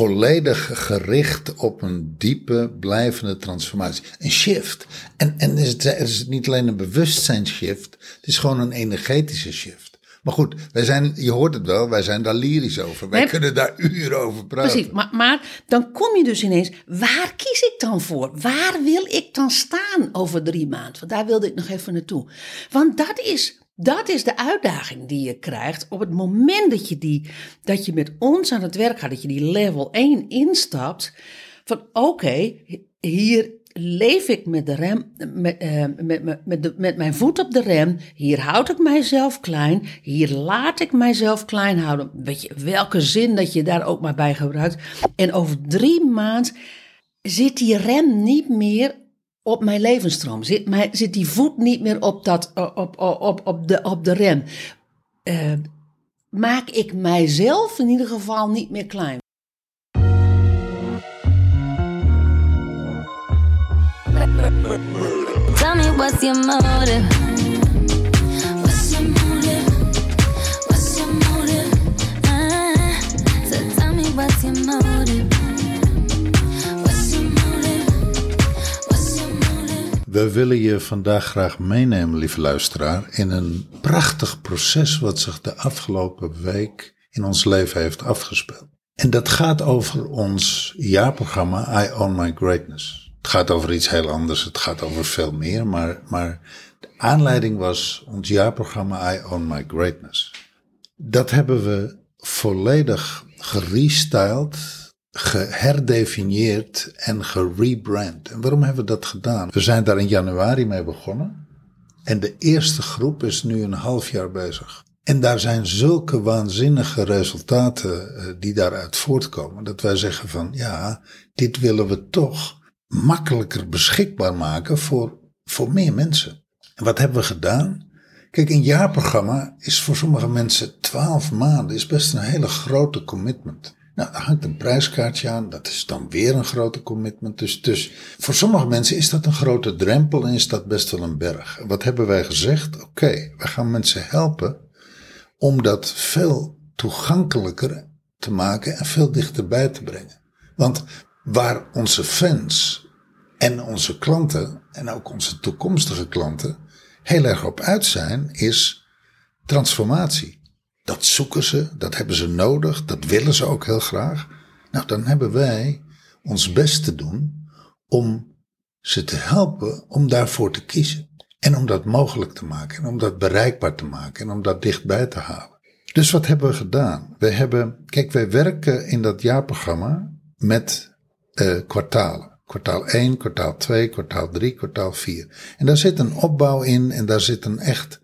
volledig gericht op een diepe, blijvende transformatie. Een shift. En, en is het, is het niet alleen een bewustzijnsshift, het is gewoon een energetische shift. Maar goed, wij zijn, je hoort het wel, wij zijn daar lyrisch over. Wij kunnen daar uren over praten. Precies, maar, maar dan kom je dus ineens, waar kies ik dan voor? Waar wil ik dan staan over drie maanden? Want daar wilde ik nog even naartoe. Want dat is dat is de uitdaging die je krijgt op het moment dat je, die, dat je met ons aan het werk gaat, dat je die level 1 instapt. Van oké, hier leef ik met de rem, met, uh, met, met, met, met mijn voet op de rem. Hier houd ik mijzelf klein. Hier laat ik mijzelf klein houden. Weet je, welke zin dat je daar ook maar bij gebruikt. En over drie maanden zit die rem niet meer op mijn levensstroom. Zit, mijn, zit die voet niet meer op, dat, op, op, op, de, op de rem. Uh, maak ik mijzelf in ieder geval niet meer klein. Tell me what's your motive? What's your motive? What's your motive? Uh, so tell me what's your motive? We willen je vandaag graag meenemen, lieve luisteraar, in een prachtig proces wat zich de afgelopen week in ons leven heeft afgespeeld. En dat gaat over ons jaarprogramma I Own My Greatness. Het gaat over iets heel anders, het gaat over veel meer, maar, maar de aanleiding was ons jaarprogramma I Own My Greatness. Dat hebben we volledig gerestyled geherdefinieerd en gerebrand. En waarom hebben we dat gedaan? We zijn daar in januari mee begonnen. En de eerste groep is nu een half jaar bezig. En daar zijn zulke waanzinnige resultaten uh, die daaruit voortkomen. Dat wij zeggen van ja, dit willen we toch makkelijker beschikbaar maken voor, voor meer mensen. En wat hebben we gedaan? Kijk, een jaarprogramma is voor sommige mensen twaalf maanden, is best een hele grote commitment. Nou, daar hangt een prijskaartje aan. Dat is dan weer een grote commitment. Dus, dus voor sommige mensen is dat een grote drempel en is dat best wel een berg. wat hebben wij gezegd? Oké, wij gaan mensen helpen om dat veel toegankelijker te maken en veel dichterbij te brengen. Want waar onze fans en onze klanten en ook onze toekomstige klanten heel erg op uit zijn, is transformatie. Dat zoeken ze, dat hebben ze nodig, dat willen ze ook heel graag. Nou, dan hebben wij ons best te doen om ze te helpen om daarvoor te kiezen. En om dat mogelijk te maken, en om dat bereikbaar te maken, en om dat dichtbij te halen. Dus wat hebben we gedaan? We hebben, kijk, wij werken in dat jaarprogramma met uh, kwartalen. Kwartaal 1, kwartaal 2, kwartaal 3, kwartaal 4. En daar zit een opbouw in en daar zit een echt,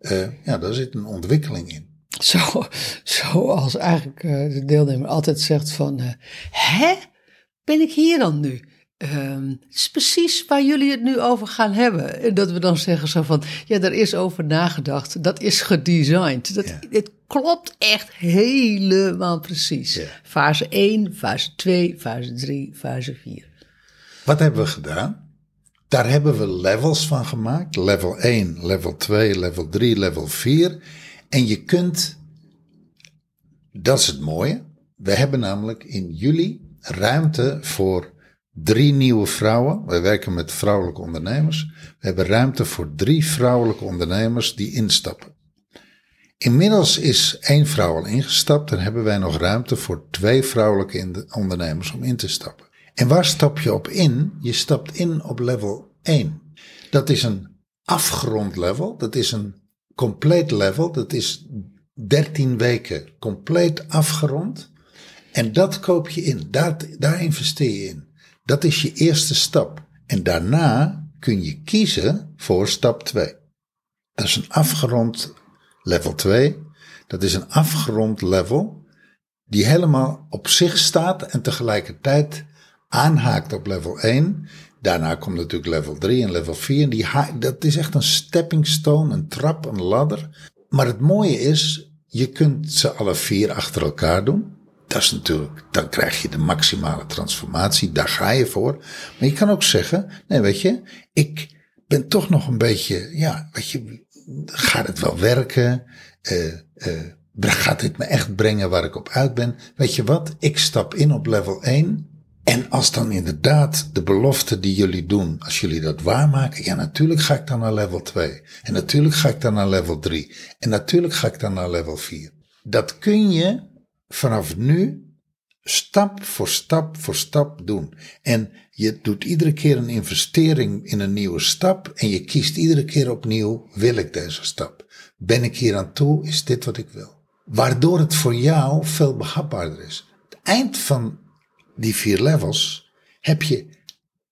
uh, ja, daar zit een ontwikkeling in. Zo, zoals eigenlijk uh, de deelnemer altijd zegt van, uh, hè, ben ik hier dan nu? Um, het is precies waar jullie het nu over gaan hebben. En dat we dan zeggen zo van, ja, daar is over nagedacht. Dat is gedesigned. Dat, ja. Het klopt echt helemaal precies. Ja. Fase 1, fase 2, fase 3, fase 4. Wat hebben we gedaan? Daar hebben we levels van gemaakt. Level 1, level 2, level 3, level 4. En je kunt, dat is het mooie, we hebben namelijk in juli ruimte voor drie nieuwe vrouwen. Wij werken met vrouwelijke ondernemers. We hebben ruimte voor drie vrouwelijke ondernemers die instappen. Inmiddels is één vrouw al ingestapt en hebben wij nog ruimte voor twee vrouwelijke ondernemers om in te stappen. En waar stap je op in? Je stapt in op level 1. Dat is een afgrondlevel, dat is een compleet level. Dat is 13 weken compleet afgerond. En dat koop je in. Daar, daar investeer je in. Dat is je eerste stap. En daarna kun je kiezen voor stap 2. Dat is een afgerond level 2. Dat is een afgerond level die helemaal op zich staat en tegelijkertijd aanhaakt op level 1 Daarna komt natuurlijk level 3 en level 4. En die, dat is echt een stepping stone, een trap, een ladder. Maar het mooie is, je kunt ze alle vier achter elkaar doen. Dat is natuurlijk, dan krijg je de maximale transformatie. Daar ga je voor. Maar je kan ook zeggen, nee weet je, ik ben toch nog een beetje, ja, weet je, gaat het wel werken? Uh, Gaat dit me echt brengen waar ik op uit ben? Weet je wat? Ik stap in op level 1. En als dan inderdaad de belofte die jullie doen, als jullie dat waarmaken, ja, natuurlijk ga ik dan naar level 2. En natuurlijk ga ik dan naar level 3. En natuurlijk ga ik dan naar level 4. Dat kun je vanaf nu stap voor stap voor stap doen. En je doet iedere keer een investering in een nieuwe stap en je kiest iedere keer opnieuw, wil ik deze stap? Ben ik hier aan toe? Is dit wat ik wil? Waardoor het voor jou veel behapbaarder is. Het eind van die vier levels heb je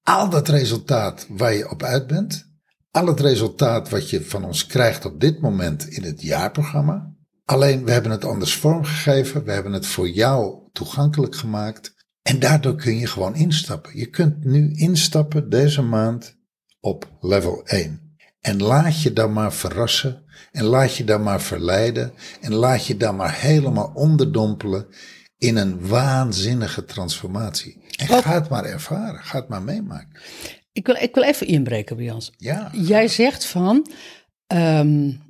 al dat resultaat waar je op uit bent. Al het resultaat wat je van ons krijgt op dit moment in het jaarprogramma. Alleen we hebben het anders vormgegeven. We hebben het voor jou toegankelijk gemaakt. En daardoor kun je gewoon instappen. Je kunt nu instappen deze maand op level 1. En laat je dan maar verrassen. En laat je dan maar verleiden. En laat je dan maar helemaal onderdompelen in een waanzinnige transformatie. En Wat? ga het maar ervaren. Ga het maar meemaken. Ik wil, ik wil even inbreken, Jans. Ja. Jij zegt van, um,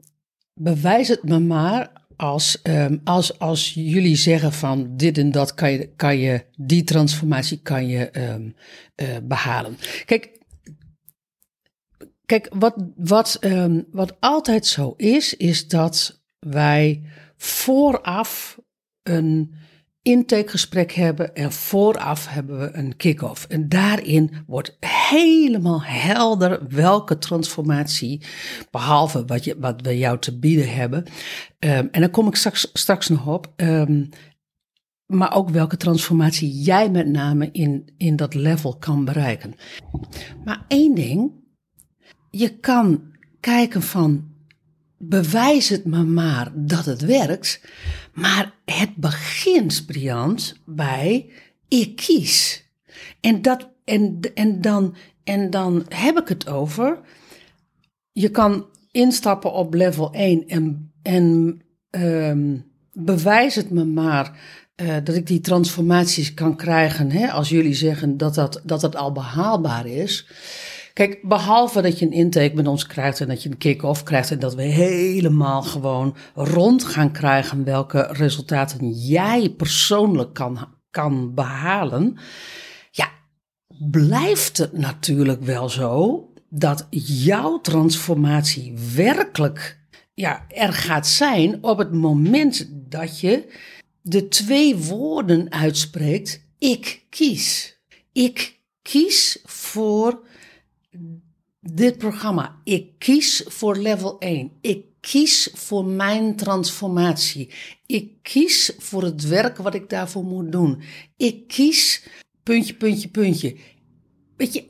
bewijs het me maar als, um, als, als jullie zeggen van dit en dat kan je, kan je die transformatie kan je um, uh, behalen. Kijk, kijk wat, wat, um, wat altijd zo is, is dat wij vooraf een intakegesprek hebben en vooraf hebben we een kick-off. En daarin wordt helemaal helder welke transformatie, behalve wat, je, wat we jou te bieden hebben. Um, en daar kom ik straks, straks nog op. Um, maar ook welke transformatie jij met name in, in dat level kan bereiken. Maar één ding, je kan kijken van bewijs het me maar dat het werkt. Maar het begint, Briant, bij ik kies. En, dat, en, en, dan, en dan heb ik het over. Je kan instappen op level 1 en, en um, bewijs het me maar uh, dat ik die transformaties kan krijgen. Hè, als jullie zeggen dat dat, dat dat al behaalbaar is. Kijk, behalve dat je een intake met ons krijgt en dat je een kick-off krijgt en dat we helemaal gewoon rond gaan krijgen welke resultaten jij persoonlijk kan, kan behalen. Ja, blijft het natuurlijk wel zo dat jouw transformatie werkelijk ja, er gaat zijn op het moment dat je de twee woorden uitspreekt: ik kies. Ik kies voor dit programma. Ik kies voor level 1. Ik kies voor mijn transformatie. Ik kies voor het werk wat ik daarvoor moet doen. Ik kies puntje, puntje, puntje. Weet je.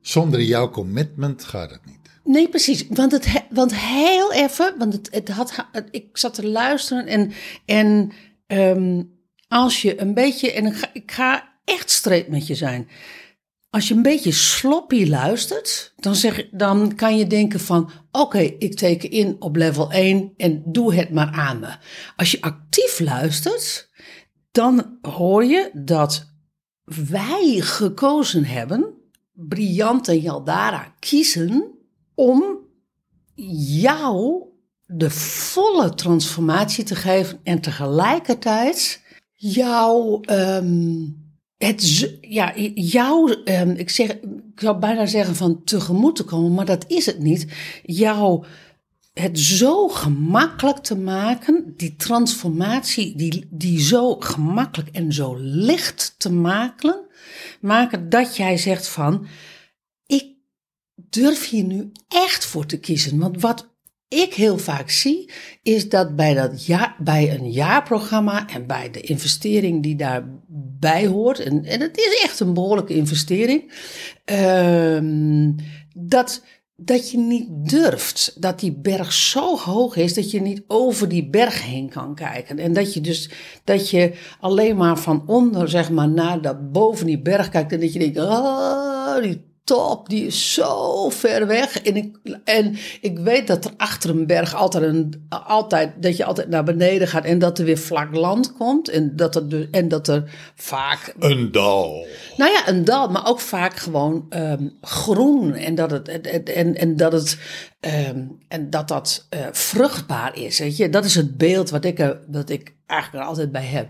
Zonder jouw commitment gaat het niet. Nee, precies. Want, het, want heel even, want het, het had, ik zat te luisteren en, en um, als je een beetje, en ik ga, ik ga echt streed met je zijn. Als je een beetje sloppy luistert, dan, zeg, dan kan je denken van oké, ik teken in op level 1 en doe het maar aan me. Als je actief luistert, dan hoor je dat wij gekozen hebben, Briant en Jaldara kiezen om jou de volle transformatie te geven en tegelijkertijd jouw um, het, ja, jou, um, ik, zeg, ik zou bijna zeggen van tegemoet te komen, maar dat is het niet. Jou het zo gemakkelijk te maken, die transformatie, die, die zo gemakkelijk en zo licht te maken, maken dat jij zegt van, ik durf hier nu echt voor te kiezen. Want wat ik heel vaak zie, is dat bij, dat ja, bij een jaarprogramma en bij de investering die daarbij hoort, en, en het is echt een behoorlijke investering, um, dat, dat je niet durft, dat die berg zo hoog is dat je niet over die berg heen kan kijken. En dat je dus dat je alleen maar van onder, zeg maar, naar dat boven die berg kijkt en dat je denkt, oh, die top, die is zo ver weg. En ik, en ik weet dat er achter een berg altijd, een, altijd, dat je altijd naar beneden gaat en dat er weer vlak land komt. En dat er, dus, en dat er vaak. Een dal. Nou ja, een dal, maar ook vaak gewoon ehm, groen. En dat het, en, en, en dat het. ehm, en dat dat eh, vruchtbaar is. Weet je? Dat is het beeld wat ik, er, wat ik eigenlijk er altijd bij heb.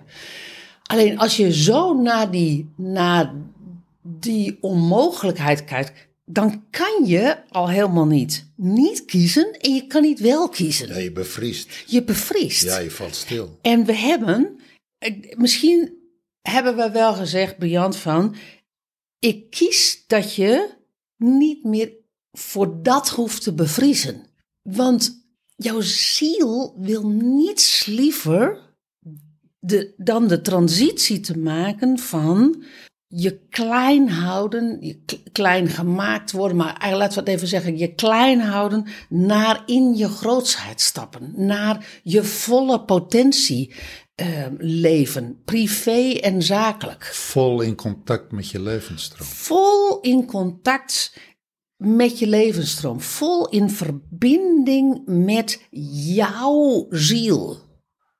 Alleen als je zo naar die, naar die onmogelijkheid kijkt, dan kan je al helemaal niet niet kiezen en je kan niet wel kiezen. Ja, je bevriest. Je bevriest. Ja, je valt stil. En we hebben, eh, misschien hebben we wel gezegd, Briant, van ik kies dat je niet meer voor dat hoeft te bevriezen. Want jouw ziel wil niets liever de, dan de transitie te maken van je klein houden, je klein gemaakt worden, maar eigenlijk laten we het even zeggen, je klein houden naar in je grootsheid stappen, naar je volle potentie eh, leven, privé en zakelijk. Vol in contact met je levensstroom. Vol in contact met je levensstroom, vol in verbinding met jouw ziel.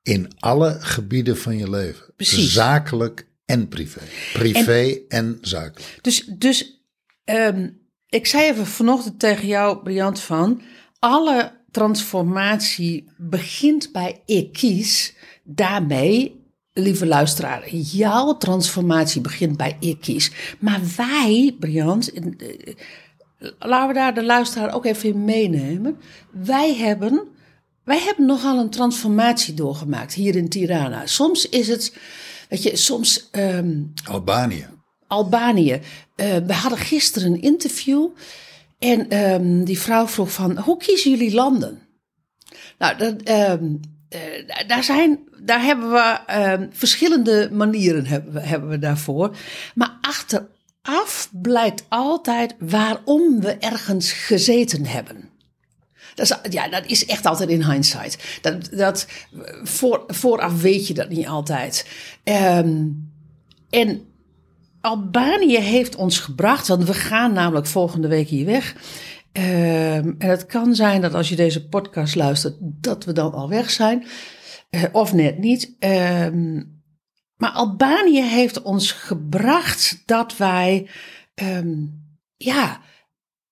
In alle gebieden van je leven. Precies. Zakelijk en privé. Privé en, zakelijk. Dus, dus ehm, ik zei even vanochtend tegen jou, Briant, van alle transformatie begint bij ik kies. Daarmee, lieve luisteraar, jouw transformatie begint bij ik kies. Maar wij, Briant, eh, laten we daar de luisteraar ook even in meenemen. Wij hebben, wij hebben nogal een transformatie doorgemaakt hier in Tirana. Soms is het, weet je, soms... ehm, Albanië. Albanië. Eh, we hadden gisteren een interview. En ehm, die vrouw vroeg van, hoe kiezen jullie landen? Nou, dat, ehm, eh, daar, zijn, daar hebben we verschillende manieren hebben we, hebben we daarvoor. Maar achteraf blijkt altijd waarom we ergens gezeten hebben. Dat ja, dat is echt altijd in hindsight. Dat, dat, voor, vooraf weet je dat niet altijd. Ehm, en Albanië heeft ons gebracht, want we gaan namelijk volgende week hier weg. Ehm, en het kan zijn dat als je deze podcast luistert, dat we dan al weg zijn. Eh, of net niet. Ehm, maar Albanië heeft ons gebracht dat wij, ja,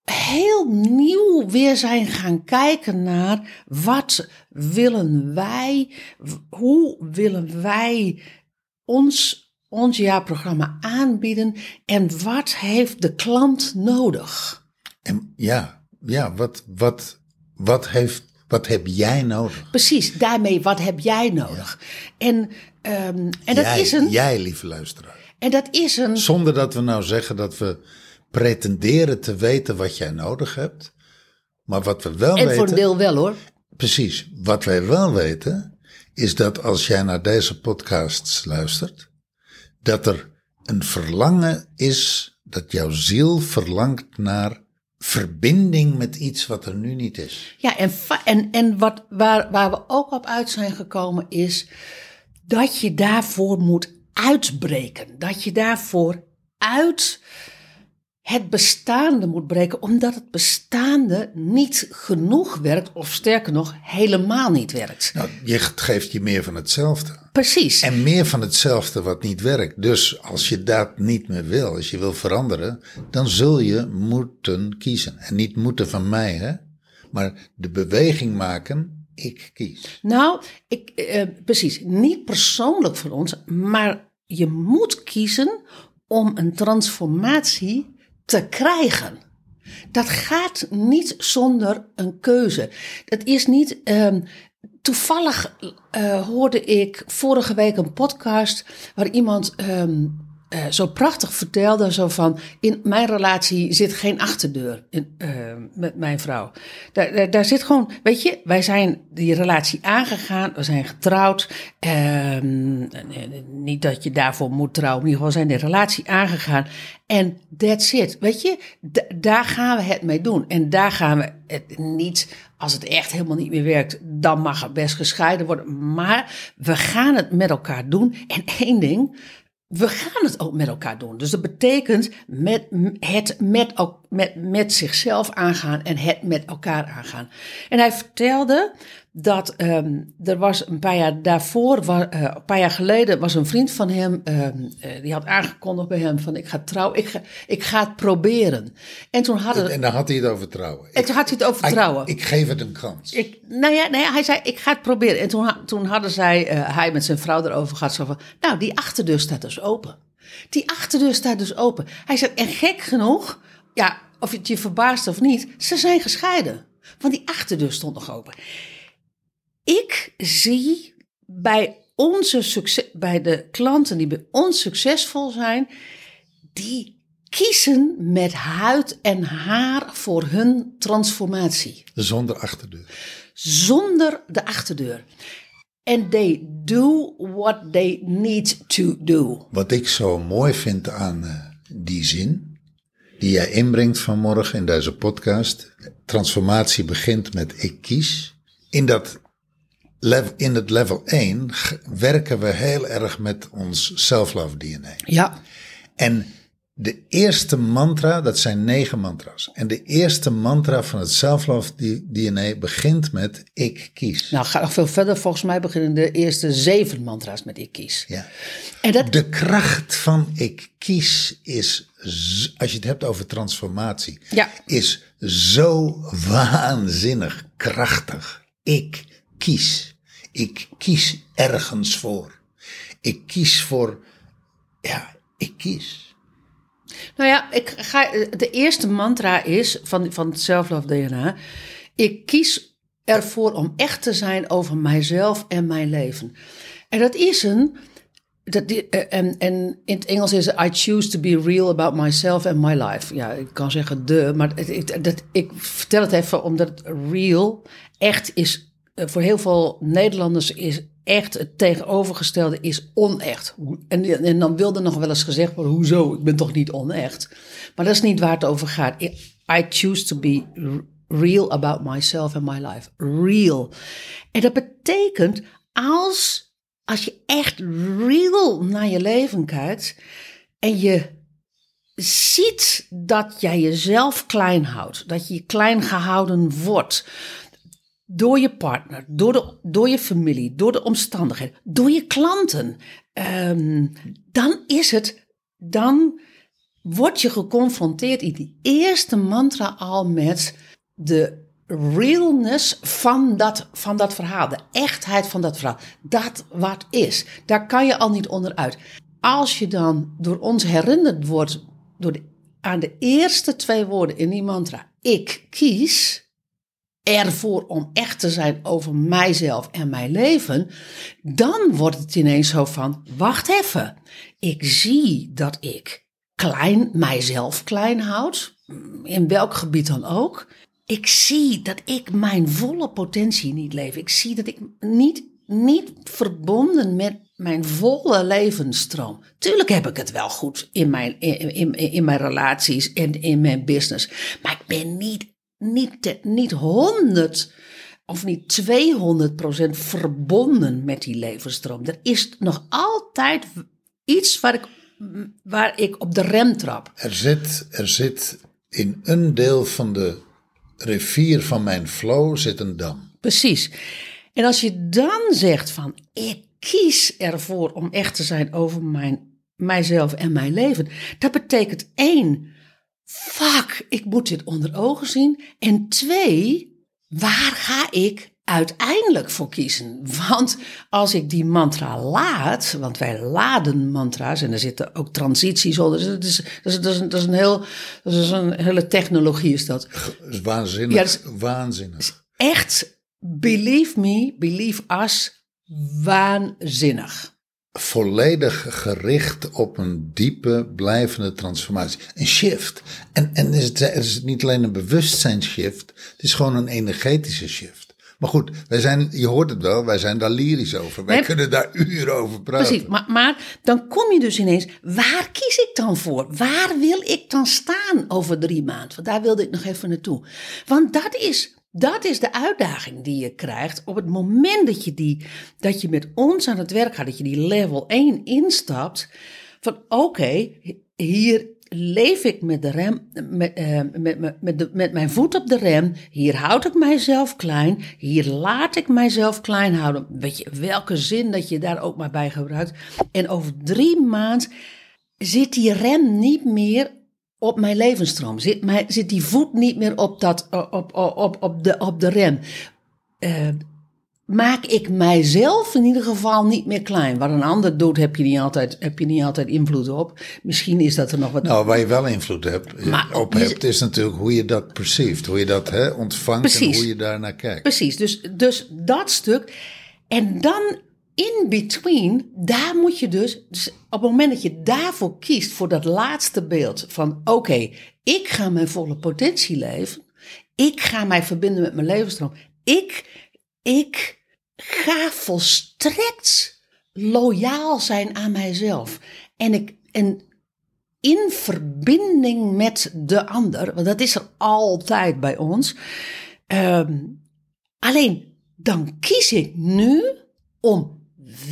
heel nieuw weer zijn gaan kijken naar wat willen wij, hoe willen wij ons, ons jaarprogramma aanbieden en wat heeft de klant nodig? En ja, ja wat, wat, wat, heeft, wat heb jij nodig? Precies, daarmee wat heb jij nodig? En, ehm, en, dat is een, jij, lieve luisteraar. en dat is een. Zonder dat we nou zeggen dat we pretenderen te weten wat jij nodig hebt. Maar wat we wel En weten. voor een deel wel hoor. Precies. Wat wij wel weten, is dat als jij naar deze podcasts luistert, dat er een verlangen is, dat jouw ziel verlangt naar verbinding met iets wat er nu niet is. Ja, en, en, en wat, waar, waar we ook op uit zijn gekomen is dat je daarvoor moet uitbreken. Dat je daarvoor uit het bestaande moet breken, omdat het bestaande niet genoeg werkt, of sterker nog, helemaal niet werkt. Nou, je geeft je meer van hetzelfde. Precies. En meer van hetzelfde wat niet werkt. Dus als je dat niet meer wil, als je wil veranderen, dan zul je moeten kiezen. En niet moeten van mij, hè? Maar de beweging maken, ik kies. Nou, ik, eh, precies, niet persoonlijk voor ons, maar je moet kiezen om een transformatie te krijgen. Dat gaat niet zonder een keuze. Dat is niet. ehm, toevallig eh, hoorde ik vorige week een podcast waar iemand ehm, eh, zo prachtig vertelde: zo van in mijn relatie zit geen achterdeur in, eh, met mijn vrouw. Daar, daar, zit gewoon, weet je, wij zijn die relatie aangegaan, we zijn getrouwd. Ehm, niet dat je daarvoor moet trouwen, in ieder geval zijn de relatie aangegaan. En that's it. Weet je, daar gaan we het mee doen. En daar gaan we het niet, als het echt helemaal niet meer werkt, dan mag het best gescheiden worden. Maar we gaan het met elkaar doen. En één ding, we gaan het ook met elkaar doen. Dus dat betekent met, het met, met, met zichzelf aangaan en het met elkaar aangaan. En hij vertelde dat um, er was een paar jaar daarvoor, uh, een paar jaar geleden, was een vriend van hem, um, uh, die had aangekondigd bij hem van ik ga trouwen, ik ga, ik ga het proberen. En toen hadden En dan had hij het over trouwen. En toen had hij het over trouwen. Ik, geef het een kans. Ik, nou ja, nee, hij zei ik ga het proberen. En toen, toen hadden zij, uh, hij met zijn vrouw erover gehad, zo van, nou die achterdeur staat dus open. Die achterdeur staat dus open. Hij zei, en gek genoeg, ja, of het je verbaast of niet, ze zijn gescheiden. Want die achterdeur stond nog open. Ik zie bij onze succes, bij de klanten die bij ons succesvol zijn, die kiezen met huid en haar voor hun transformatie. Zonder achterdeur. Zonder de achterdeur. And they do what they need to do. Wat ik zo mooi vind aan uh, die zin, die jij inbrengt vanmorgen in deze podcast. Transformatie begint met ik kies. In dat in het level 1 werken we heel erg met ons self-love DNA. Ja. En de eerste mantra, dat zijn negen mantra's. En de eerste mantra van het self-love DNA begint met ik kies. Nou, ga nog veel verder. Volgens mij beginnen de eerste zeven mantra's met ik kies. Ja. En dat... De kracht van ik kies is, als je het hebt over transformatie, ja. is zo waanzinnig krachtig. Ik kies. Ik kies ergens voor. Ik kies voor, ja, ik kies. Nou ja, ik ga, de eerste mantra is van, van het Self-Love DNA. Ik kies ervoor om echt te zijn over mijzelf en mijn leven. En dat is een. Dat, eh, en, en in het Engels is I choose to be real about myself and my life. Ja, ik kan zeggen de, maar het, dat, ik vertel het even omdat real echt is voor heel veel Nederlanders is echt het tegenovergestelde is onecht. En, en dan wilde nog wel eens gezegd worden, hoezo, ik ben toch niet onecht. Maar dat is niet waar het over gaat. I choose to be real about myself and my life. Real. En dat betekent als, als je echt real naar je leven kijkt en je ziet dat jij jezelf klein houdt, dat je klein gehouden wordt, door je partner, door, de, door je familie, door de omstandigheden, door je klanten, um, dan is het, dan word je geconfronteerd in die eerste mantra al met de realness van dat, van dat verhaal, de echtheid van dat verhaal, dat wat is. Daar kan je al niet onderuit. Als je dan door ons herinnerd wordt door aan de eerste twee woorden in die mantra, ik kies, ervoor om echt te zijn over mijzelf en mijn leven, dan wordt het ineens zo van: wacht even, ik zie dat ik klein, mijzelf klein houd, in welk gebied dan ook. Ik zie dat ik mijn volle potentie niet leef. Ik zie dat ik niet, niet verbonden met mijn volle levensstroom. Tuurlijk heb ik het wel goed in mijn, in, in, in mijn relaties en in mijn business. Maar ik ben niet niet, niet 100 of niet 200 procent verbonden met die levensstroom. Er is nog altijd iets waar ik, waar ik op de rem trap. Er zit, er zit in een deel van de rivier van mijn flow zit een dam. Precies. En als je dan zegt van ik kies ervoor om echt te zijn over mijn, mijzelf en mijn leven. Dat betekent één, fuck, ik moet dit onder ogen zien. En twee, waar ga ik uiteindelijk voor kiezen? Want als ik die mantra laat, want wij laden mantra's en er zitten ook transities onder. Dus dat is, dat is, dat is, een, dat is een, heel, dat is een hele technologie is dat. is waanzinnig. Ja, is, waanzinnig. echt, believe me, believe us, waanzinnig volledig gericht op een diepe, blijvende transformatie. Een shift. En, en is het, is het niet alleen een bewustzijnsshift, het is gewoon een energetische shift. Maar goed, wij zijn, je hoort het wel, wij zijn daar lyrisch over. Wij kunnen daar uren over praten. Precies, maar, maar dan kom je dus ineens, waar kies ik dan voor? Waar wil ik dan staan over drie maanden? Want daar wilde ik nog even naartoe. Want dat is dat is de uitdaging die je krijgt op het moment dat je, die, dat je met ons aan het werk gaat, dat je die level 1 instapt. Van oké, hier leef ik met de rem, met, eh, met, met, met, met mijn voet op de rem. Hier houd ik mijzelf klein. Hier laat ik mijzelf klein houden. Weet je, welke zin dat je daar ook maar bij gebruikt. En over drie maanden zit die rem niet meer op mijn levensstroom. Zit, mijn, zit die voet niet meer op, dat, op, op, op, op, de, op de rem. Eh, maak ik mijzelf in ieder geval niet meer klein. Wat een ander doet, heb je niet altijd, heb je niet altijd invloed op. Misschien is dat er nog wat. Nou, waar je wel invloed hebt, Maar- op hebt, is natuurlijk hoe je dat perceeft. Hoe je dat hè, ontvangt en hoe je daar naar kijkt. Precies, dus, dus dat stuk. En dan in between, daar moet je dus, dus op het moment dat je daarvoor kiest, voor dat laatste beeld van oké, ik ga mijn volle potentie leven. Ik ga mij verbinden met mijn levensstroom. Ik, ik ga volstrekt loyaal zijn aan mijzelf. En, ik, en in verbinding met de ander, want dat is er altijd bij ons. Ehm, alleen dan kies ik nu om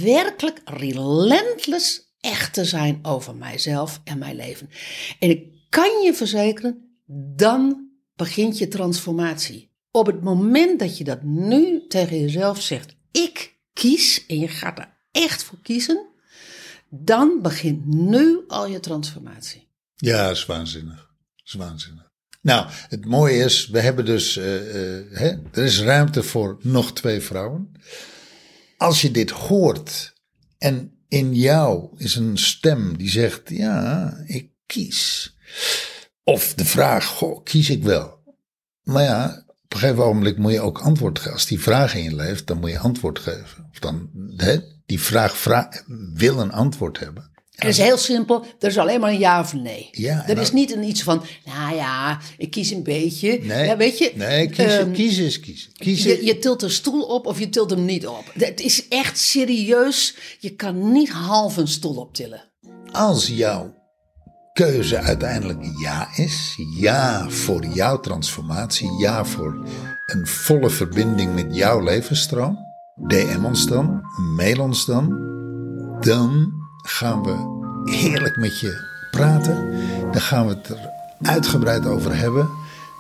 werkelijk relentless echt te zijn over mijzelf en mijn leven. En ik kan je verzekeren, dan begint je transformatie. Op het moment dat je dat nu tegen jezelf zegt, ik kies, en je gaat er echt voor kiezen, dan begint nu al je transformatie. Ja, is waanzinnig. Is waanzinnig. Nou, het mooie is, we hebben dus, eh, eh, hè, er is ruimte voor nog twee vrouwen. Als je dit hoort en in jou is een stem die zegt, ja, ik kies. Of de vraag, kies ik wel? Maar ja, op een gegeven ogenblik moet je ook antwoord geven. Als die vraag in je leeft, dan moet je antwoord geven. Of dan, die vraag vra- wil een antwoord hebben. En het is heel simpel, er is alleen maar een ja of nee. Ja, er en is niet een iets van, nou ja, ik kies een beetje. Nee, ja, weet je, nee kiezen, ehm, kiezen is kiezen. kiezen je, je tilt een stoel op of je tilt hem niet op. Het is echt serieus, je kan niet half een stoel optillen. Als jouw keuze uiteindelijk ja is, ja voor jouw transformatie, ja voor een volle verbinding met jouw levensstroom, DM ons dan, mail ons dan, dan gaan we heerlijk met je praten. Dan gaan we het er uitgebreid over hebben.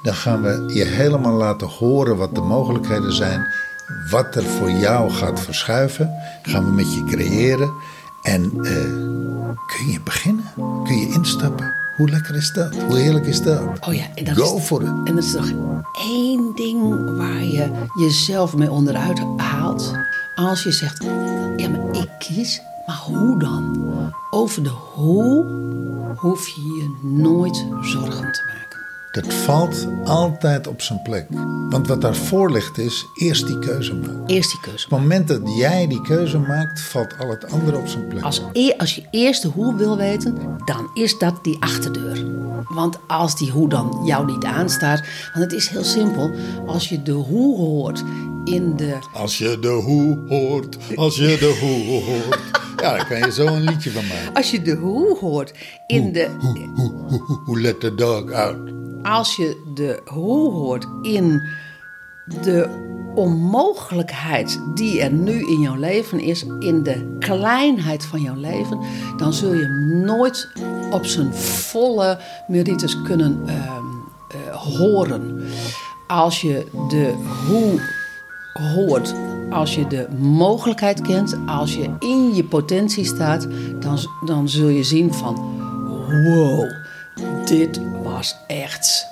Dan gaan we je helemaal laten horen wat de mogelijkheden zijn. Wat er voor jou gaat verschuiven. Gaan we met je creëren. En eh, kun je beginnen? Kun je instappen? Hoe lekker is dat? Hoe heerlijk is dat? Oh ja, en dat Go is, for it. En er is nog één ding waar je jezelf mee onderuit haalt. Als je zegt, ja, maar ik kies, maar hoe dan? Over de hoe hoef je je nooit zorgen te maken. Dat valt altijd op zijn plek. Want wat daarvoor ligt is eerst die keuze maken. Eerst die keuze. Op het moment dat jij die keuze maakt, valt al het andere op zijn plek. Als, e- als je eerst de hoe wil weten, dan is dat die achterdeur. Want als die hoe dan jou niet aanstaat, want het is heel simpel. Als je de hoe hoort in de Als je de hoe hoort, als je de hoe hoort. Ja, daar kan je zo een liedje van maken. Als je de hoe hoort in de. Hoe, hoe, hoe, hoe let the dog out. Als je de hoe hoort in de onmogelijkheid die er nu in jouw leven is, in de kleinheid van jouw leven, dan zul je nooit op zijn volle merites kunnen ehm, eh, horen. Als je de hoe hoort, als je de mogelijkheid kent, als je in je potentie staat, dan, dan zul je zien van wow, dit was echt,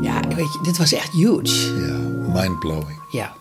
ja, weet je, dit was echt huge. Ja, mindblowing. Ja.